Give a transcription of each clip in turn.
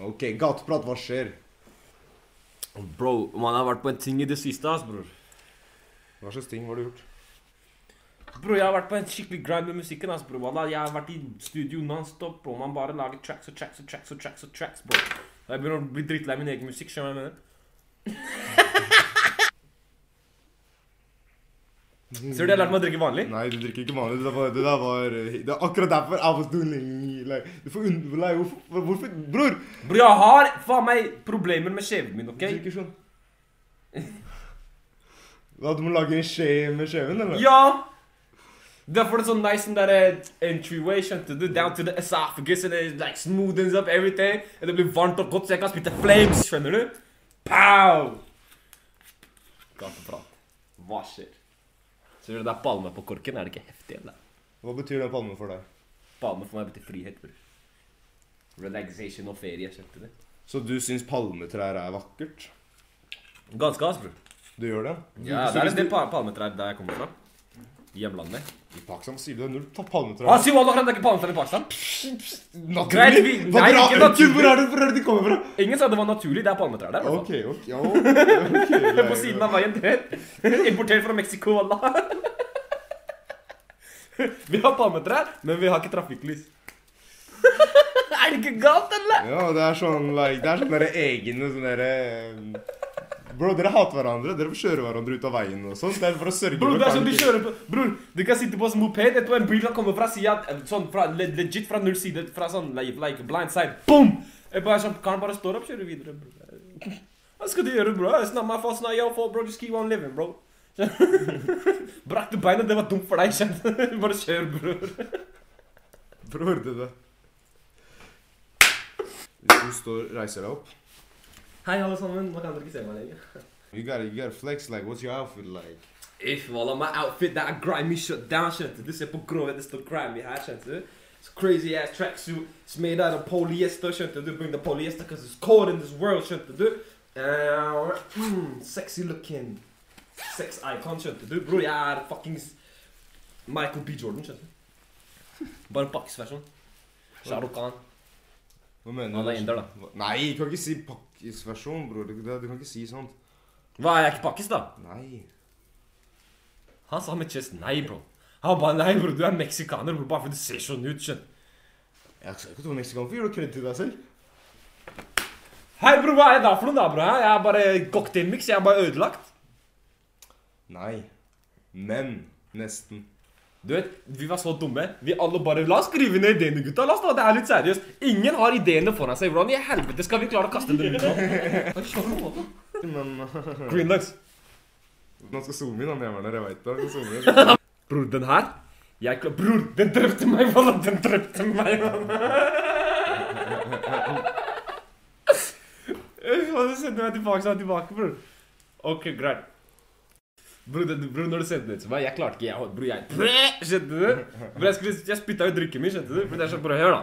Ok, gateprat, hva skjer? Bro, man har vært på en ting i det siste, ass, bror. Hva slags ting har du gjort? Bro, jeg har vært på en skikkelig grind med musikken, ass, bro. Jeg har vært i studio nonstop, bro. Man bare lager tracks og tracks og tracks og tracks og tracks, bro. Jeg begynner å bli drittlei min egen musikk, skjønner du hva jeg mener? Ser du, jeg lært meg å drikke vanlig. Nei, du drikker ikke vanlig. Det er var, det der var Det er akkurat derfor I was doing like, Du får und... Like, hvorfor, hvorfor Bror! Bror, jeg har faen meg problemer med skjeven min, Du ok? drikker sånn. Hva, du må lage en skje med skjeven, eller? Ja! Derfor er det sånn nice den der eh, entryway, skjønte du? Down to the esophagus, and it like smoothens up everything. Og det blir varmt og godt, så jeg kan spytte flames, skjønner du? Pow! Gateprat. Hva skjer? Du det er palme på korken? Er det ikke heftig, eller? Hva betyr den palmen for deg? Palme for meg betyr frihet, bror. Relaxation og ferie, skjønte du? Så du syns palmetrær er vakkert? Ganske ass, bror. Du gjør det? Ja, det er en del palmetrær der jeg kommer fra. Hjemlandet. I Pakistan sier du det er null palmetrær. Ah, si wallah, det er ikke palmetrær i Pakistan. Greit, vi- Hva nei, dra- ikke naturlig. Hvor er det, hvor er det de kommer fra? Ingen sa det var naturlig, det er palmetrær der. Ok, ok, ja, ok. På siden av veien, der. Importert fra Mexico, wallah. Vi har palmetrær, men vi har ikke trafikklys. er det ikke galt, eller? Ja, det er sånn like, Det er sånn dere egne sånn derre eh, Bro, dere hater hverandre. Dere får kjøre hverandre ut av veien og sånn. Det er for å sørge Bro, det er sånn du kjører på Bror, du kan sitte på en moped, etterpå en bil kan komme fra sida Sånn fra, legit fra null side, fra sånn like, like blind side. Boom! Jeg bare sånn, Karen bare står opp, kjører videre, bro. Hva skal du gjøre, bro? It's not my fault, it's not your fault, bro. Just keep on living, bro. Brakte beinet, det var dumt for deg, kjent. Bare kjør, bror. Bror, det der. Hvis du står, reiser deg opp Sammen. Kan dere se meg lenger. You gotta, you gotta flex, like, what's your outfit like? If, wallah, my outfit, det er grimy shut down, skjønte du. Se på gråhet, det står grimy her, skjønte du. It's crazy ass tracksuit. It's made out of polyester, skjønte du. Bring the polyester because it's cold in this world, skjønte du. Uh, mm, sexy looking. Sex icon, skjønte du. Bro, jeg er fuckings Michael B. Jordan, skjønte du. Bare pakkisversjon. Shahrukh Khan. Hva mener Han er inder, da. Nei, du kan ikke si pakkisversjon, bror. Du, du kan ikke si sånt. Hva, er jeg ikke pakkis, da? Nei. Han sa med chest nei, bro. Han bare nei, bro, du er meksikaner, bro, bare fordi du ser sånn ut, skjønn. Jeg skal ikke ta meksikaner. for gjør du kred til deg selv. Hei, bro, hva er jeg da for noe, da, bro? Jeg er bare cocktailmix, jeg er bare ødelagt. Nei. Men nesten. Du vet, vi var så dumme. Vi alle bare La oss skrive ned ideene, gutta. La oss ta det her litt seriøst. Ingen har ideene foran seg. Hvordan i helvete skal vi klare å kaste dem ut nå? Greenlux. Man skal zoome inn, han jævelen der. Jeg veit det. Bror, den her jeg, klar- Bror, den drepte meg, wallah. Den drepte meg, mann. Jeg må sende meg tilbake, så er jeg tilbake, bror. Ok, greit. Bror, det- bro, når du sendte den ut til meg, jeg klarte ikke jeg, Bro, jeg Skjønte du? Bro, jeg, skulle, jeg spytta ut drikken min, skjønte du? For det er sånn, bror, hør da.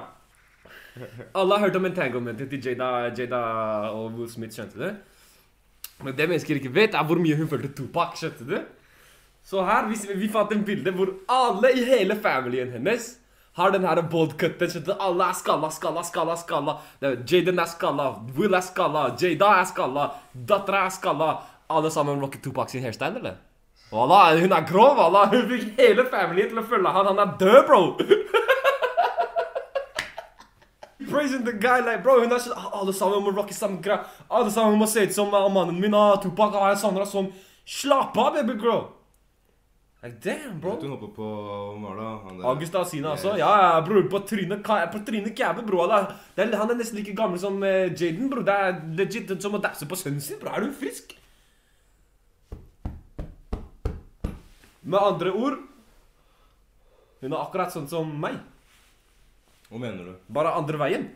Alle har hørt om entanglementet til Jada, Jada og Will Smith, skjønte du? Men det mennesker ikke vet, er hvor mye hun følte Tupac, skjønte du? Så her, vi, vi fant en bilde hvor alle i hele familien hennes har den her boldcutten. skjønte du? Alle er skalla, skalla, skalla, skalla. Jaden er skalla, Will er skalla, Jada er skalla, dattera er skalla. Alle sammen rocker Tupac sin hairstyle, eller? Wallah, hun er grov, wallah. Hun fikk hele familien til å følge han. Han er død, bro. Praising the guy like, bro, hun er sånn ah, Alle sammen må rocke samme greia. Alle sammen må se ut som ah, mannen min. Ah, Tupac og Sandra sånn. Slapp av, baby girl. Like, damn, bro. Vet du hun hopper på? Han der- August Asina Yes. Ja, ja, bror. På trynet På trynet kæbe, bro. Han er nesten like gammel som eh, Jaden, bro. Det er legit som å dapse på sønnen sin, bro. Er du frisk? Med andre ord Hun er akkurat sånn som meg. Hva mener du? Bare andre veien.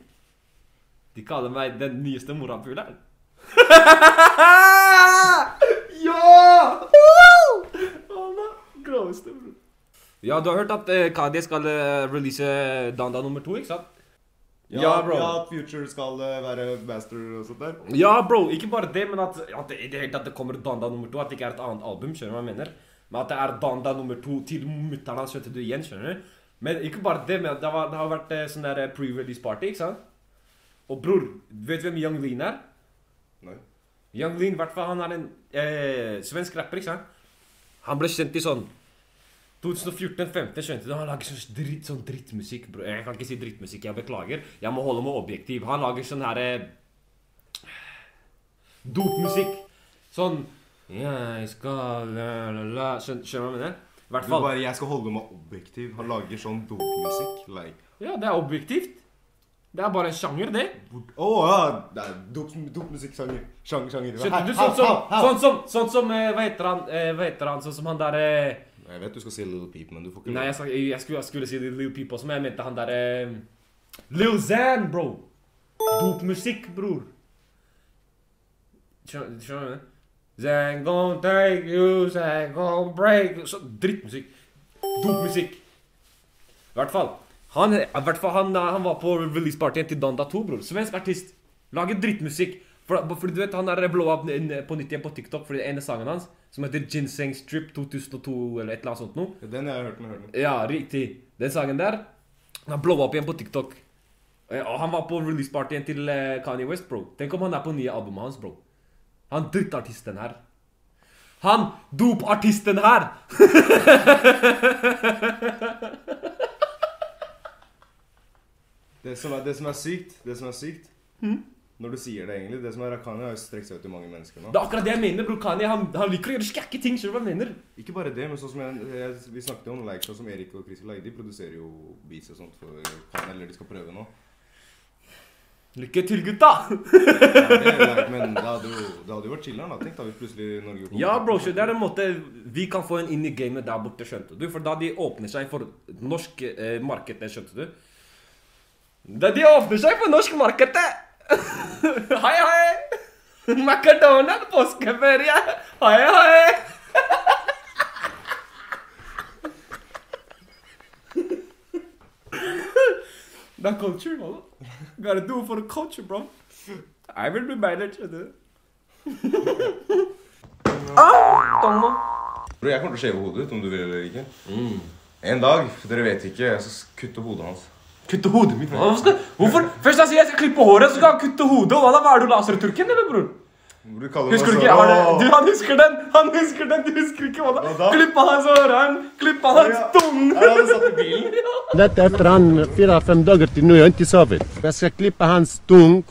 De kaller meg den nyeste morapuleren. ja! Alla, Groveste, bror. Ja, du har hørt at eh, Kanye skal eh, release Danda nummer to, ikke sant? Ja, bro. Ja, at Future skal eh, være master og sånt der. Ja, bro. Ikke bare det, men at, at det, i det hele tatt det kommer Danda nummer to. At det ikke er et annet album, skjønner du hva jeg mener? Men at det er banda nummer to til mutter'n hans, du igjen, skjønner du? Men ikke bare det, men det, var, det har vært eh, sånn der eh, pre-release party, ikke sant? Og bror, vet du hvem Young Lean er? Nei. Young Lean, hvert han er en eh, svensk rapper, ikke sant? Han ble kjent i sånn 2014-2015 skjønte du? Han lager sånn, dritt, sånn drittmusikk. Bro. Jeg kan ikke si drittmusikk, jeg beklager. Jeg må holde meg objektiv. Han lager sånn herre Dopmusikk. Sånn Jeg skal la, la, la. Skjønner skjønner du hva jeg mener? Hvert Du fall. bare, jeg skal holde meg objektiv. Han lager sånn dopmusikk. Like. Ja, det er objektivt. Det er bare en sjanger, det. Å ja! Det er dop- dopmusikksjanger. Sjanger, sjanger. Skjønner du? Sånn som, sånn som, sånn som eh, Hva heter han? eh, Hva heter han? Sånn som han der eh, Jeg vet du skal si Little Peep, men du får ikke Nei, jeg, skal, jeg, skulle, jeg skulle si Little Peep også, men jeg mente han der eh, Lil Zan, bro. Dopmusikk, bror. Skjønner du? Zan gon' take you, Zan gon' break you. Så drittmusikk. Dopmusikk. I hvert fall. Han, hvert fall han, han var på releasepartyen til Donda 2, bror. Svensk artist. Lager drittmusikk. For, for du vet, Han er blow up på nytt igjen på TikTok for den ene sangen hans, som heter Ginseng Strip 2002, eller et eller annet sånt noe. Den har jeg hørt. Jeg hørt. Ja, riktig. Den sangen der Han blowa opp igjen på TikTok. Og han var på releasepartyen til eh, Kanye West, bro. Tenk om han er på nye albumet hans, bro. Han drittartisten her. Han dopartisten her! Det som, er, det som er sykt, det som er sykt Når du sier det egentlig Det som er Rakani har jo strekt seg ut til mange mennesker nå. Det er akkurat det jeg mener, bro. Kanye han, han liker å gjøre skjekke ting. Skjønner du hva jeg mener? Ikke bare det, men sånn som jeg, jeg, vi snakket jo om like, som Erik og Chris Lai, de produserer jo beats og sånt for Kanye, eller de skal prøve nå. Lykke til, gutta! Ja, det, like, men det hadde jo, det hadde jo vært chiller'n. Tenk da hvis plutselig Norge kom. Ja, bro, så det er en måte vi kan få en inn i gamet der borte, skjønte du? For da de åpner seg for norsk eh, marked, skjønte du? Da de åpner seg for norsk marked Hei, hei! McDonald, påskeferie! Hei, hei! Det er culture, bro. Gotta do it for the culture, bro. I will be manager, du. Tomo. Bro, jeg kommer til å skjeve hodet ditt om du vil eller ikke. En dag, dere vet ikke, jeg skal kutte hodet hans. Kutte hodet mitt? Hvorfor? Skal, hvorfor? Først jeg sier jeg skal klippe håret, så skal han kutte hodet. Hva da? Hva er du laserturken, eller, bror? Du Husker du ikke? Har det, du, han husker den! Han husker den, du husker ikke hva da? er! da? Klippe hans ørene, klippe hans tung! tunge. Jeg satt i bilen. Dette etter han fire-fem dager til nå. Jeg har ikke sovet. Jeg skal klippe hans tung,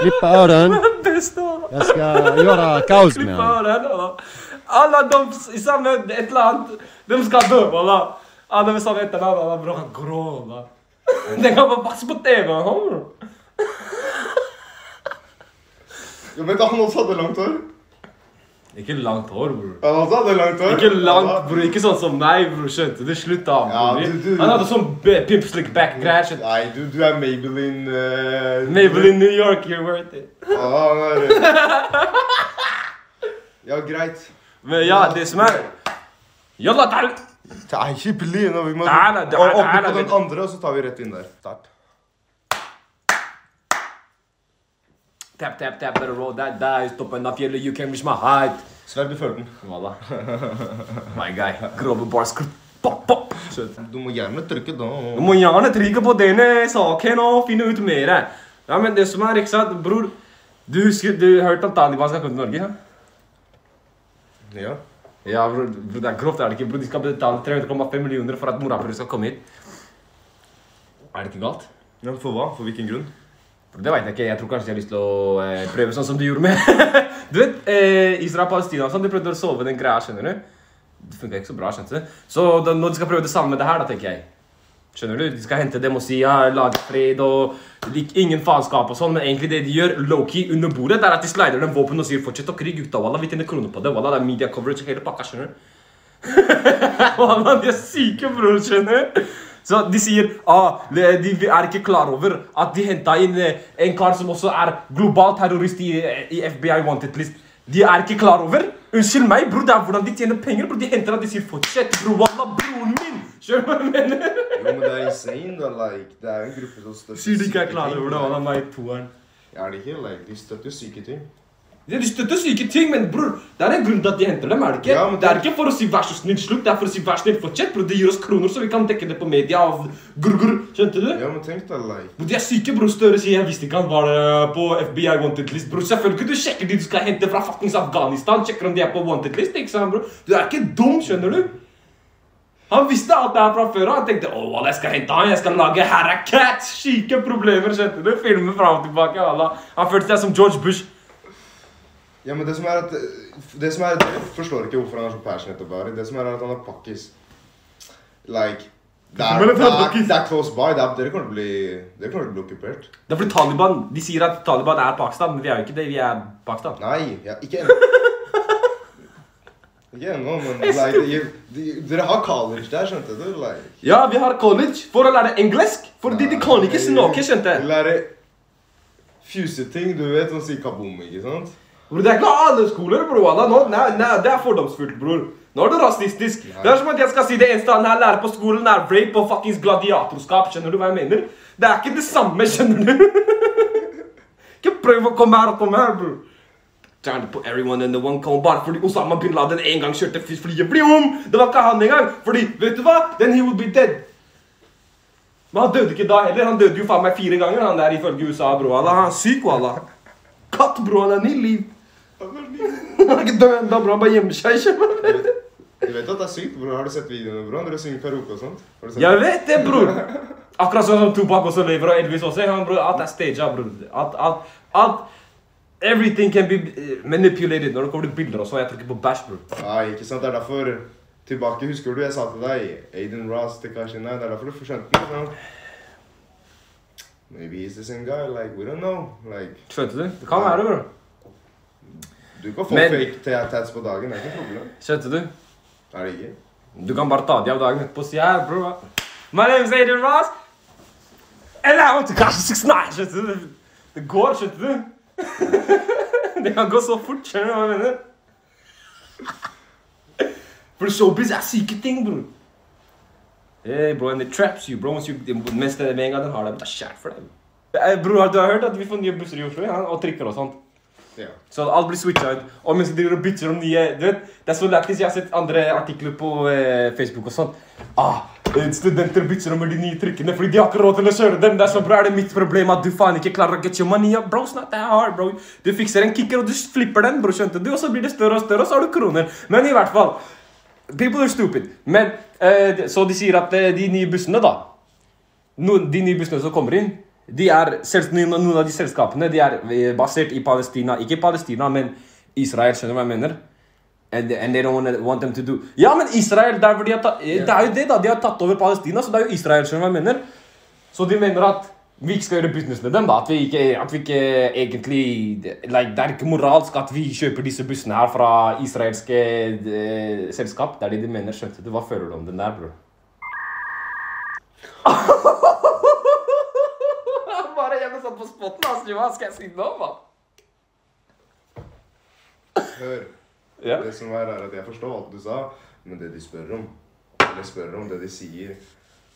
klippe øren. Jeg skal gjøre kaos med han. Alle de i samme et eller annet, de skal dø, da. Alle sammen samme eller annet. Bror, han gråter. Det kan man passe på TV, han, Jo, men han også hadde langt hår. Ikke langt hår, bror. Han også hadde langt hår. Ikke langt, bror. Ikke sånn som meg, bror. Skjønte du? Slutt, da. Ja, du- du- Han hadde sånn pimp slick back-greier. Nei, du, du er Maybelline uh, Maybelline New York, you're worth it. Ja, er Ja, greit. Men ja, det som er Jalla, Det er ikke bli nå. Vi må nei, på den andre, og så tar vi rett inn der. Start. Tap, tap, tap, better roll that dice. Toppen av fjellet, you can reach my height. Sverg, du følte den. Walla. My guy. Grove bars. Pop, pop. Du? Må gjerne trykke da. Du må gjerne trykke på denne saken og finne ut mer. Ja, men det som er, ikke sant, bror Du husker, du hørte at Taliban skal komme til Norge? Ja? Ja. Ja, bror, bror, det er grovt, er det ikke? Bror, de skal betale 3,5 millioner for at morapuler skal komme hit. Er det ikke galt? ja. For hva? For hvilken grunn? Det vet jeg ikke. Jeg tror kanskje de har lyst til å eh, prøve sånn som du gjorde med Du vet, eh, Israel og Palestina og sånn, de prøvde å sove den greia, skjønner du? Det funka ikke så bra, skjønner du? Så da, når de skal prøve det samme med det her, da, tenker jeg Skjønner du? De skal hente dem og si ja, lage fred og lik, ingen faenskap og sånn, men egentlig det de gjør low-key under bordet, det er at de slider dem våpen og sier fortsett å krige, gutta, wallah, vi tjener kroner på det, wallah, det er media coverage, hele pakka, skjønner du? Wallah, de er syke, bror, skjønner du? Så de sier ah, de er ikke klar over at de henta inn eh, en kar som også er global terrorist i, i FBI wanted list. De er ikke klar over. Unnskyld meg, bror. Det er hvordan de tjener penger. bror. De henter at de sier 'fortsett', bror. Wallah, broren min! Skjønner du hva jeg mener? Jo, men det er insane, da. Like, det er jo en gruppe som støtter Sier de ikke er klar over det. Wallah, meg toeren. Er det ikke? Like, de støtter syke ting. De støtter syke ting, men bror, det er en grunn til at de henter dem, er det ikke? Ja, det... det er ikke for å si 'vær så snill, slutt', det er for å si 'vær snill, fortsett', bror. De gir oss kroner, så vi kan dekke det på media av grr-grr. Skjønte du? Ja, men tenk deg, like Bror, De er syke, bror. Støre sier 'jeg visste ikke han var eh, på FBI wanted list'. Bror, selvfølgelig du sjekker de du skal hente fra fuckings Afghanistan. Sjekker om de er på wanted list, ikke sant, bror? Du er ikke dum, skjønner du? Han visste alt det her fra før, og han tenkte 'Å, jeg skal hente han, jeg skal lage Harakat'. Syke problemer, skjønte du? Filme fram og tilbake, Allah. Han følte seg som George Bush. Ja, men det som er at Det som er Jeg forstår ikke hvorfor han er så passionate about it. Det som er at han er pakkis. Like det er, det, det er er, det er close by. Er, dere kommer til å bli Dere kommer til å bli okkupert. Det er fordi Taliban De sier at Taliban er Pakistan, men vi er jo ikke det. Vi er Pakistan. Nei, ja, ikke ennå. Ikke ennå, men like, de, de, dere har college der, skjønte du? Like. Ja, vi har college for å lære engelsk. Fordi de kan ikke snakke, skjønte jeg. Lære fuse ting, du vet, man sier kaboom, ikke sant? Bror, det er ikke alle skoler, bro. Nå, nei, nei, det er fordomsfullt, bror. Nå er det rasistisk. Det er som at jeg skal si det eneste han her lærer på skolen, er rape og fuckings gladiatorskap. Skjønner du hva jeg mener? Det er ikke det samme, skjønner du? ikke prøv å komme her og komme her, bror. Trying to put everyone in the one cone bare fordi Osama bin Laden en gang kjørte flyet bli om! Det var ikke han engang. Fordi, vet du hva? Then he would be dead. Men han døde ikke da heller. Han døde jo faen meg fire ganger, han der ifølge USA, bro. Allah, han er syk, wallah. Katt, bro. Han er ny liv. Han er ikke død ennå, bro. Han bare gjemmer seg. ikke? Du vet at det er sykt, Bro. Har du sett videoene, bro? Når du synger karaoke og sånt? Har du sett Jeg vet det, bror. Akkurat sånn som Tupac også lever, og Elvis også. Han, bro, alt er staged, bror. Alt, alt, alt Everything can be manipulated når det kommer til bilder og sånn. Jeg trykker på bæsj, bror. Nei, ikke sant? Det er derfor Tilbake, husker du jeg sa til deg? Aiden Ross til Kashina. Det er derfor du skjønte det. Sånn. Maybe he's the same guy. Like, we don't know. Like, Skjønte du? Det kan være, bror. Du kan få Men- fake ta- tats på dagen. Det er ikke noe problem. Skjønte du? Er det ikke? Du kan bare ta de av dagen etterpå og si her, bro. My name is Adrian Ross. And I want to catch six nine. Skjønte du? Det går, skjønte du? det kan gå så fort, skjønner du hva jeg mener? For showbiz er syke ting, bror. Hey, bro, and it traps you, bro. Once you, mens med en gang den har deg, det er kjært for deg. Bror, du har hørt at vi får nye busser i Oslo, ja? og trikker og sånt? Så alt blir switcha ut. Og mens de bitcher om nye du vet, Det er så lættis. Jeg har sett andre artikler på eh, Facebook og sånn. Ah, studenter bytter om de nye trykkene fordi de har ikke råd til å kjøre dem. Det er sånn, bro, er det mitt problem at du faen ikke klarer å get your money up? Bro, it's not that hard, bro. Du fikser en kicker, og du flipper den, bro, skjønte du? Og så blir det større og større, og så har du kroner. Men i hvert fall People are stupid. Men eh, Så de sier at eh, de nye bussene, da no, De nye bussene som kommer inn, de er, noen, av de selskapene de er eh, basert i Palestina. Ikke Palestina, men Israel. Skjønner du hva jeg mener? And, and they don't want them to do Ja, men Israel! Der hvor de tatt, eh, Det er jo det, da. De har tatt over Palestina, så det er jo Israel. Skjønner du hva jeg mener? Så de mener at vi ikke skal gjøre business med dem. da At vi ikke, at vi ikke egentlig like, Det er ikke moralsk at vi kjøper disse bussene her fra israelske de, selskap. Det er det de mener. Skjønte du? Hva føler du om den der, bror? Sånn på spotten, altså. Hva skal jeg si nå? Hør. Ja. Det som er, er at jeg forstår alt du sa, men det de spør om, eller spør om, det de sier,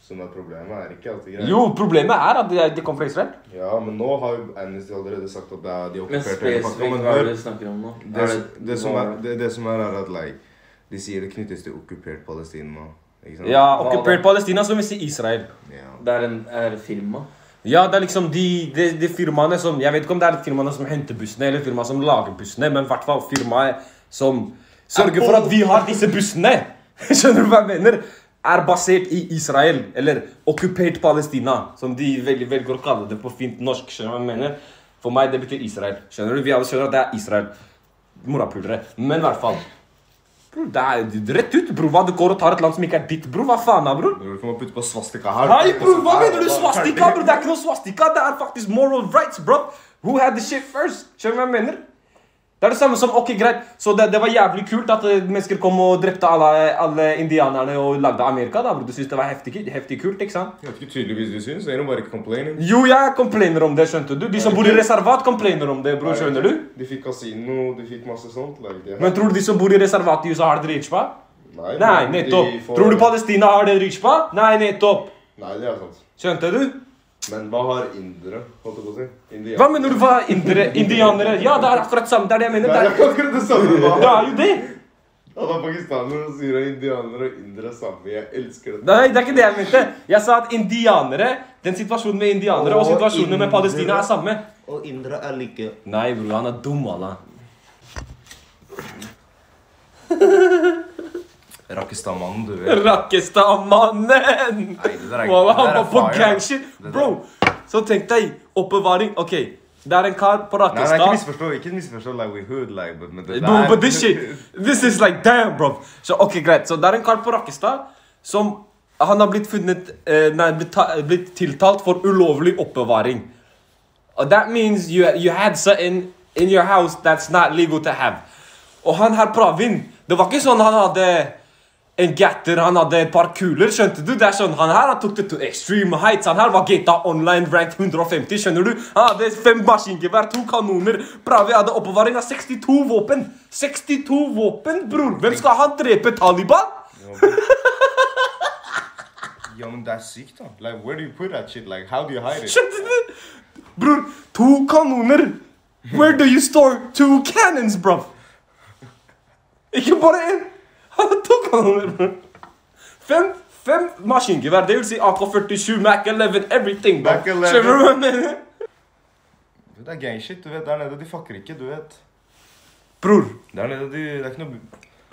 som er problemet, er ikke alltid greit. Jo, problemet er at de, de kommer fra Israel. Ja, men nå har jo Amnesty allerede sagt at det er de okkuperte hele pakka. Men hva er det du snakker om nå? det, Er det, som er, det, det som er, er at like, de sier det knyttes til okkupert Palestina. Ikke sant? Ja, okkupert? Palestina, som vi sier Israel. Ja. Det er en er firma? Ja, det er liksom de, de, de firmaene som Jeg vet ikke om det er firmaene som henter bussene, eller firmaet som lager bussene, men i hvert fall firmaet som sørger for at vi har disse bussene. Skjønner du hva jeg mener? Er basert i Israel, eller okkupert Palestina, som de velger, velger å kalle det på fint norsk. Skjønner du hva jeg mener? For meg det betyr Israel. Skjønner du? Vi alle skjønner at det er Israel. Morapulere. Men i hvert fall. Bror, det er rett ut, bror. Hva du går og tar et land som ikke er ditt, bror. Hva faen da, bror? Du må putte på svastika her? Nei, bror, hva mener du swastika, bror? Det er ikke noe swastika, det er faktisk moral rights, bro. Who had the shit first? Skjønner du hva jeg mener? Det er det samme som, ok, greit, så det, det var jævlig kult at eh, mennesker kom og drepte alle, alle indianerne og lagde Amerika, da, bro. Du synes det var heftig, heftig kult, ikke sant? Jeg vet ikke tydeligvis du syns. Ain't ikke complaining. Jo, jeg complainer om det, skjønte du. De som bor i reservat, complainer om det, bror, skjønner du? De fikk kasino, de fikk masse sånt. Like, Men tror du de som bor i reservat i USA har det dritbra? Nei, Nei, nettopp. får- Tror du Palestina har det dritbra? Nei, nettopp. Nei, det er sant. Skjønte du? Men hva har indere, holdt jeg på å si? Indianere. Hva mener du? Hva er indere? Indianere? Ja, det er akkurat samme. Det er det jeg mener. Det er akkurat det samme. det er jo det. Alle pakistanere sier at indianere og indere er samme. Jeg elsker det. Nei, det er ikke det jeg mente. Jeg sa at indianere Den situasjonen med indianere og Og situasjonen med. Palestina er samme. Og indre er like. Nei, bror. Han er dum, Allah. Rakistan-mannen, du vet. Rakkestad-mannen! Wow, Han var på gangshit. Bro, så tenk deg oppbevaring. OK, det er en kar på Nei, nei, ikke Rakkestad. misforstå. Ikke misforstå like we hood, like, but, but, no, but this shit This is like damn, bro. Så ok, greit. Så det er en kar på Rakkestad som Han har blitt funnet eh, Nei, blitt, blitt tiltalt for ulovlig oppbevaring. Og that means you, you had something in your house that's not legal to have. Og han her Pravin Det var ikke sånn han hadde en gatter, han hadde et par kuler, skjønte du? Det er sånn, Han her han tok det to extreme heights. Han her var GTA Online ranked 150, skjønner du? Han hadde fem maskingevær, to kanoner. Pravi hadde oppbevaring av 62 våpen. 62 våpen, bror! Hvem skal han drepe? Taliban? Ja, men det er sykt, da. Like, where do you put that shit? Like, how do you hide it? Skjønte du? Bror, to kanoner! Where do you store two cannons, bro? Ikke bare én! Han over. Fem, fem maskingevær, det vil si AK-47, Mac-11, everything, bro. Mac-11. Skjønner du hva jeg mener? Det er gang shit, du vet. Der nede, de fucker ikke, du vet. Bror, Der nede, de, det er ikke noe...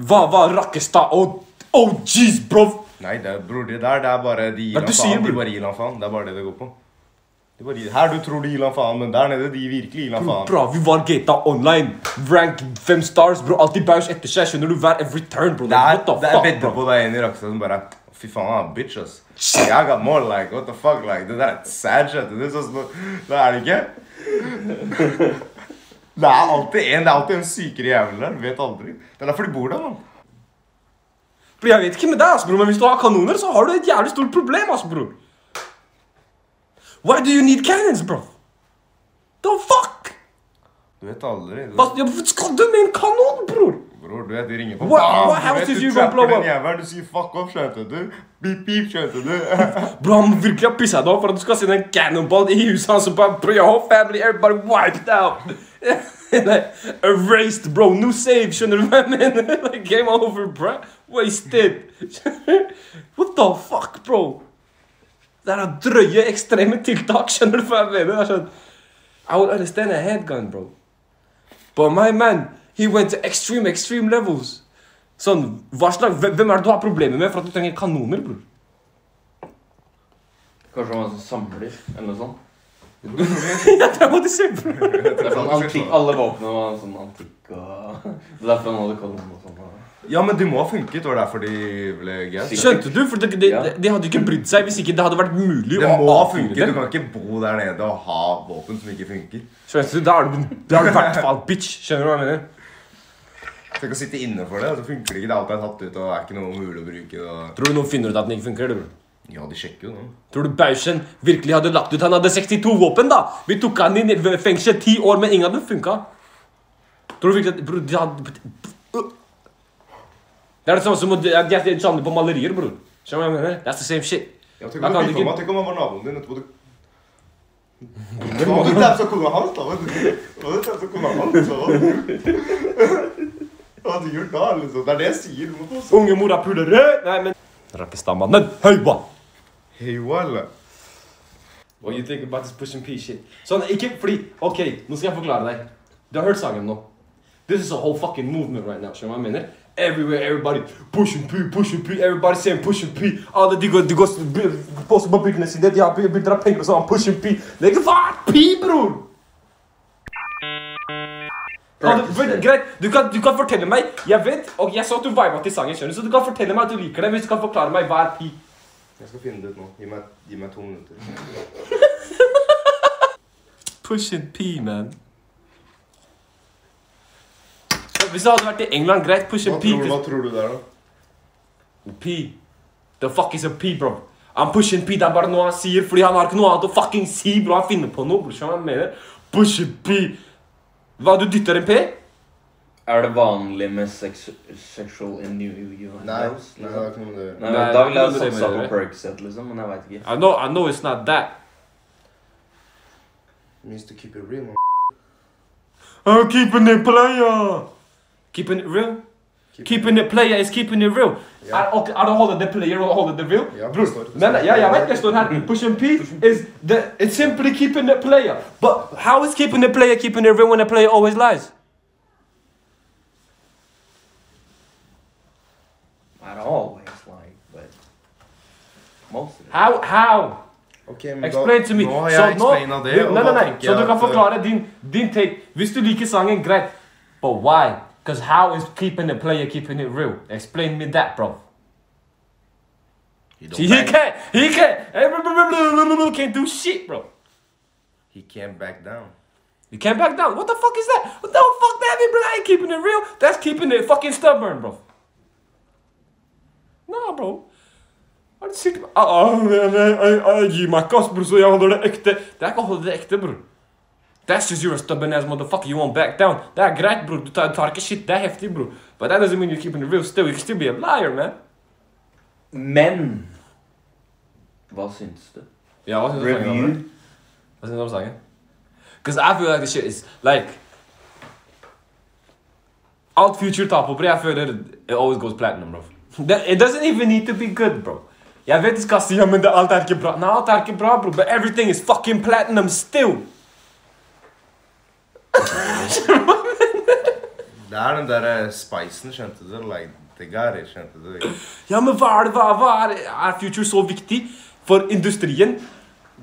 hva var Rakkestad? Oh, oh jeez, bro! Nei, det er, bror, det der, det er bare de gir han faen. De bare gir han faen. Det er bare det det går på. De bare gir, her du tror de gir han faen, men der nede, de virkelig gir han faen. Bra, vi var GTA Online. Rank fem stars, bro. Alltid baus etter seg. Skjønner du hver every turn, bro. Det er, det er bedre bro? på deg enn i Rakstad som bare Fy faen, han er bitch, ass. Jeg got more, like, what the fuck, like, det der er sad shit. Det er sånn Det er det ikke. Det er alltid en, det er alltid en sykere jævel der. Vet aldri. Det er derfor de bor der, mann. Bro, jeg vet ikke med deg, ass, bro, men hvis du har kanoner, så har du et jævlig stort problem, ass, bror. Why do you need cannons, bro? The fuck? Du vet aldri. Du, Hva ja, skal du med en kanon, bror? bror, du vet, de ringer på What- Bam! what house du you gonna blow up? Du sier fuck off, skjønte du? Beep, beep, skjønte du? Bro, han må virkelig ha pissa deg opp for at du skal sende en cannonball i huset hans og bare Bro, your whole family, everybody wiped out. erased, bro. No save, skjønner du hva jeg mener? game over, bro. Wasted. What the fuck, bro? Det er drøye, ekstreme tiltak, skjønner du hva jeg mener? Det sånn, I would understand a handgun, bro. But my man, he went to extreme, extreme levels. Sånn, hva slags, hvem er det du har problemer med for at du trenger kanoner, bror? Kanskje han sånn samler, eller noe sånt. Jeg er traumatisert, er sånn antikk, Alle våpnene var sånn antikk og Det er derfor han hadde kanon og sånn. Ja, men de må ha funket. Det var derfor de ble gas. Skjønte du? For de, de, de hadde jo ikke brydd seg hvis ikke det hadde vært mulig Det å må ha funket. det. Du kan ikke bo der nede og ha våpen som ikke funker. Skjønte du? Da er du, da er du i hvert fall bitch. Skjønner du hva jeg mener? Tenk å sitte inne for det, og så funker det ikke. Det er alltid tatt ut, og er ikke noe mulig å bruke. Og... Tror du noen finner ut at den ikke funker? bror? Ja, de sjekker jo nå. Tror du Bausen virkelig hadde lagt ut Han hadde 62 våpen, da! Vi tok han inn i fengsel ti år, men ingen av dem funka. Tror du virkelig at Bror, de hadde Det er det samme som å de er på malerier, bror. Skjønner du hva jeg mener? That's the same shit. Ja, tenk om, du ikke... tenk om han var naboen din etterpå. Du... Hadde tapsa kona hans, da? vet du? hadde tapsa kona hans? Hva hadde du gjort? Hva hadde du gjort da, liksom? Det er det jeg sier. Du mora puler Unge morapulere! Nei, men Rakkestadmannen, høyba! Hei, walla. What you think about this push and P shit? Sånn, ikke fordi Ok, nå skal jeg forklare deg. Du har hørt sangen nå. This is a whole fucking movement right now. Skjønner du hva jeg mener? Everywhere, everybody push and pee, P, and P, everybody saying push and P. Alle de går, de går poster på byggene sine, de har bilder av penger og sånn, Push and P. Det er ikke faen pee, bror? Greit, du kan, du kan fortelle meg Jeg vet, og jeg så at du viba til sangen, skjønner du, så du kan fortelle meg at du liker det hvis du kan forklare meg hva er P. Jeg skal finne det ut nå. Gi meg, gi meg to minutter. Pushing P, man. Hvis det hadde vært i England, greit. Push it P. tror, hva tror du det er, da? P. The fuck is a P, bro? I'm pushing P, det er bare noe han sier fordi han har ikke noe annet å fucking si, bro. Han finner på noe, bro. Skjønner du hva jeg mener? Pushing P. Hva, du dytter en P? Er det vanlig med sex sexual innuendos? Nei, nei, det er ikke noe med det. Nei, Nei, da ville det jeg er det satsa med på det. Percocet, liksom, men jeg veit ikke. I know, I know it's not that. means to keep it real, man. I'm keeping it player. Keeping it real? Keeping it player is keeping it real. Ja. Er, ok, er det å holde det player og holde det real? Ja, Bror, det står- det nei, nei, står- ja, jeg vet det står her. Push and P is the, it's simply keeping it player. But how is keeping it player keeping it real when the player always lies? Not always like, but most of it. How? How? Ok, men Explain da, to me. Nå har Så jeg nå- explaina det, og nei, nei, nei. Så du kan at, eh, forklare din, din take. Hvis du liker sangen, greit. But why? Because how is keeping it player keeping it real? Explain me that, bro. He See, he can't. He can't. Can't do shit, bro. He can't back down. You can't back down. What the fuck is that? What the fuck that mean, bro? I ain't keeping it real. That's keeping it fucking stubborn, bro. Nah, bro. Er du sikker på gir meg ikke, ass, bror, så jeg holder det ekte. Det er ikke å holde det ekte, bror. That's just you're a stubborn ass motherfucker. You won't back down. Det er greit, bror. Du tar, tar ikke shit. Det er heftig, bror. But that doesn't mean you're keeping it real still. You can still be a liar, man. Men Hva syns du? Ja, hva synes du om sangen, Hva synes du om sangen? Because I feel like the shit is like Alt Future tar på, bro, jeg føler it always goes platinum, bro. It doesn't even need to be good, bro. Jeg vet de skal si ja, men det, alt er ikke bra. Nei, alt er ikke bra, bro. But everything is fucking platinum still. Det er den der eh, spicen, skjønte du? Like, det got skjønte du? Ja, men hva er det? Hva, hva er, er Future så viktig for industrien?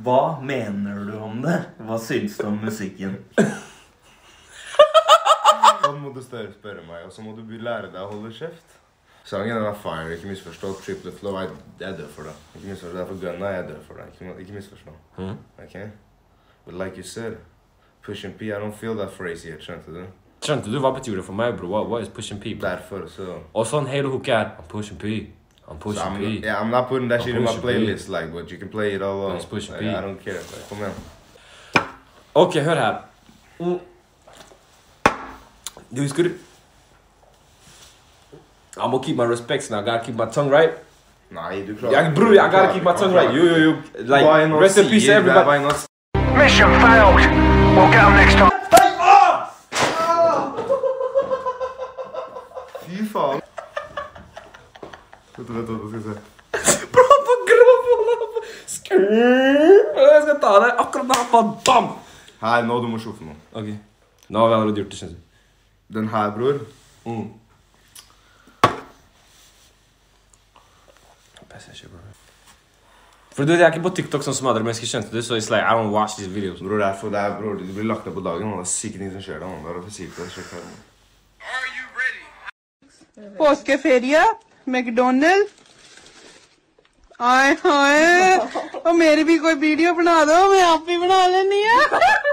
Hva mener du om det? Hva syns du om musikken? Så må du større spørre meg, og så må du lære deg å holde kjeft. Sangen er fire, ikke misforstå. Triple flow, jeg, jeg dør for det. Ikke misforstå, det er for gunna, jeg dør for det. Ikke, ikke misforstå. Mhm. Ok? But like you said, push and P, I don't feel that phrase yet, skjønte du? Skjønte du? Hva betyr det for meg, bro? What, what is pushing P? bro? Derfor, så... Og sånn hele hook er I'm pushing P. I'm so pushing I'm, P. yeah, I'm not putting that I'm shit in my playlist, like, but you can play it all alone. It's pushing Like, P. I don't care. Like, kom igjen. Ok, hør her. Mm. Du husker I'm gonna keep my respects and I gotta keep my tongue right. Nei, du klarer jeg, bro, I gotta keep my tongue right. You, you, you. Like, rest in peace, everybody. Mission failed. We'll get them next time. Fy faen. Vent, vent, vent, skal vi se. Bro, på grov Skrrr. Jeg skal ta deg akkurat der på bam. Her, nå du må sjoffe nå. Ok. Nå har vi allerede gjort det, skjønner du. Den her, bror. Mm. Passasje, bro. For du vet, jeg er ikke på TikTok sånn som andre mennesker, skjønte du? Så it's like, I don't watch these videos. Bror, det er for det er, bror, du blir lagt ned på dagen, man. Det er syke ting som skjer da, man. Det er for sykt å sjekke her. man. påskeferie, McDonald's आए हाय और मेरी भी कोई वीडियो बना दो मैं आप भी बना लेनी है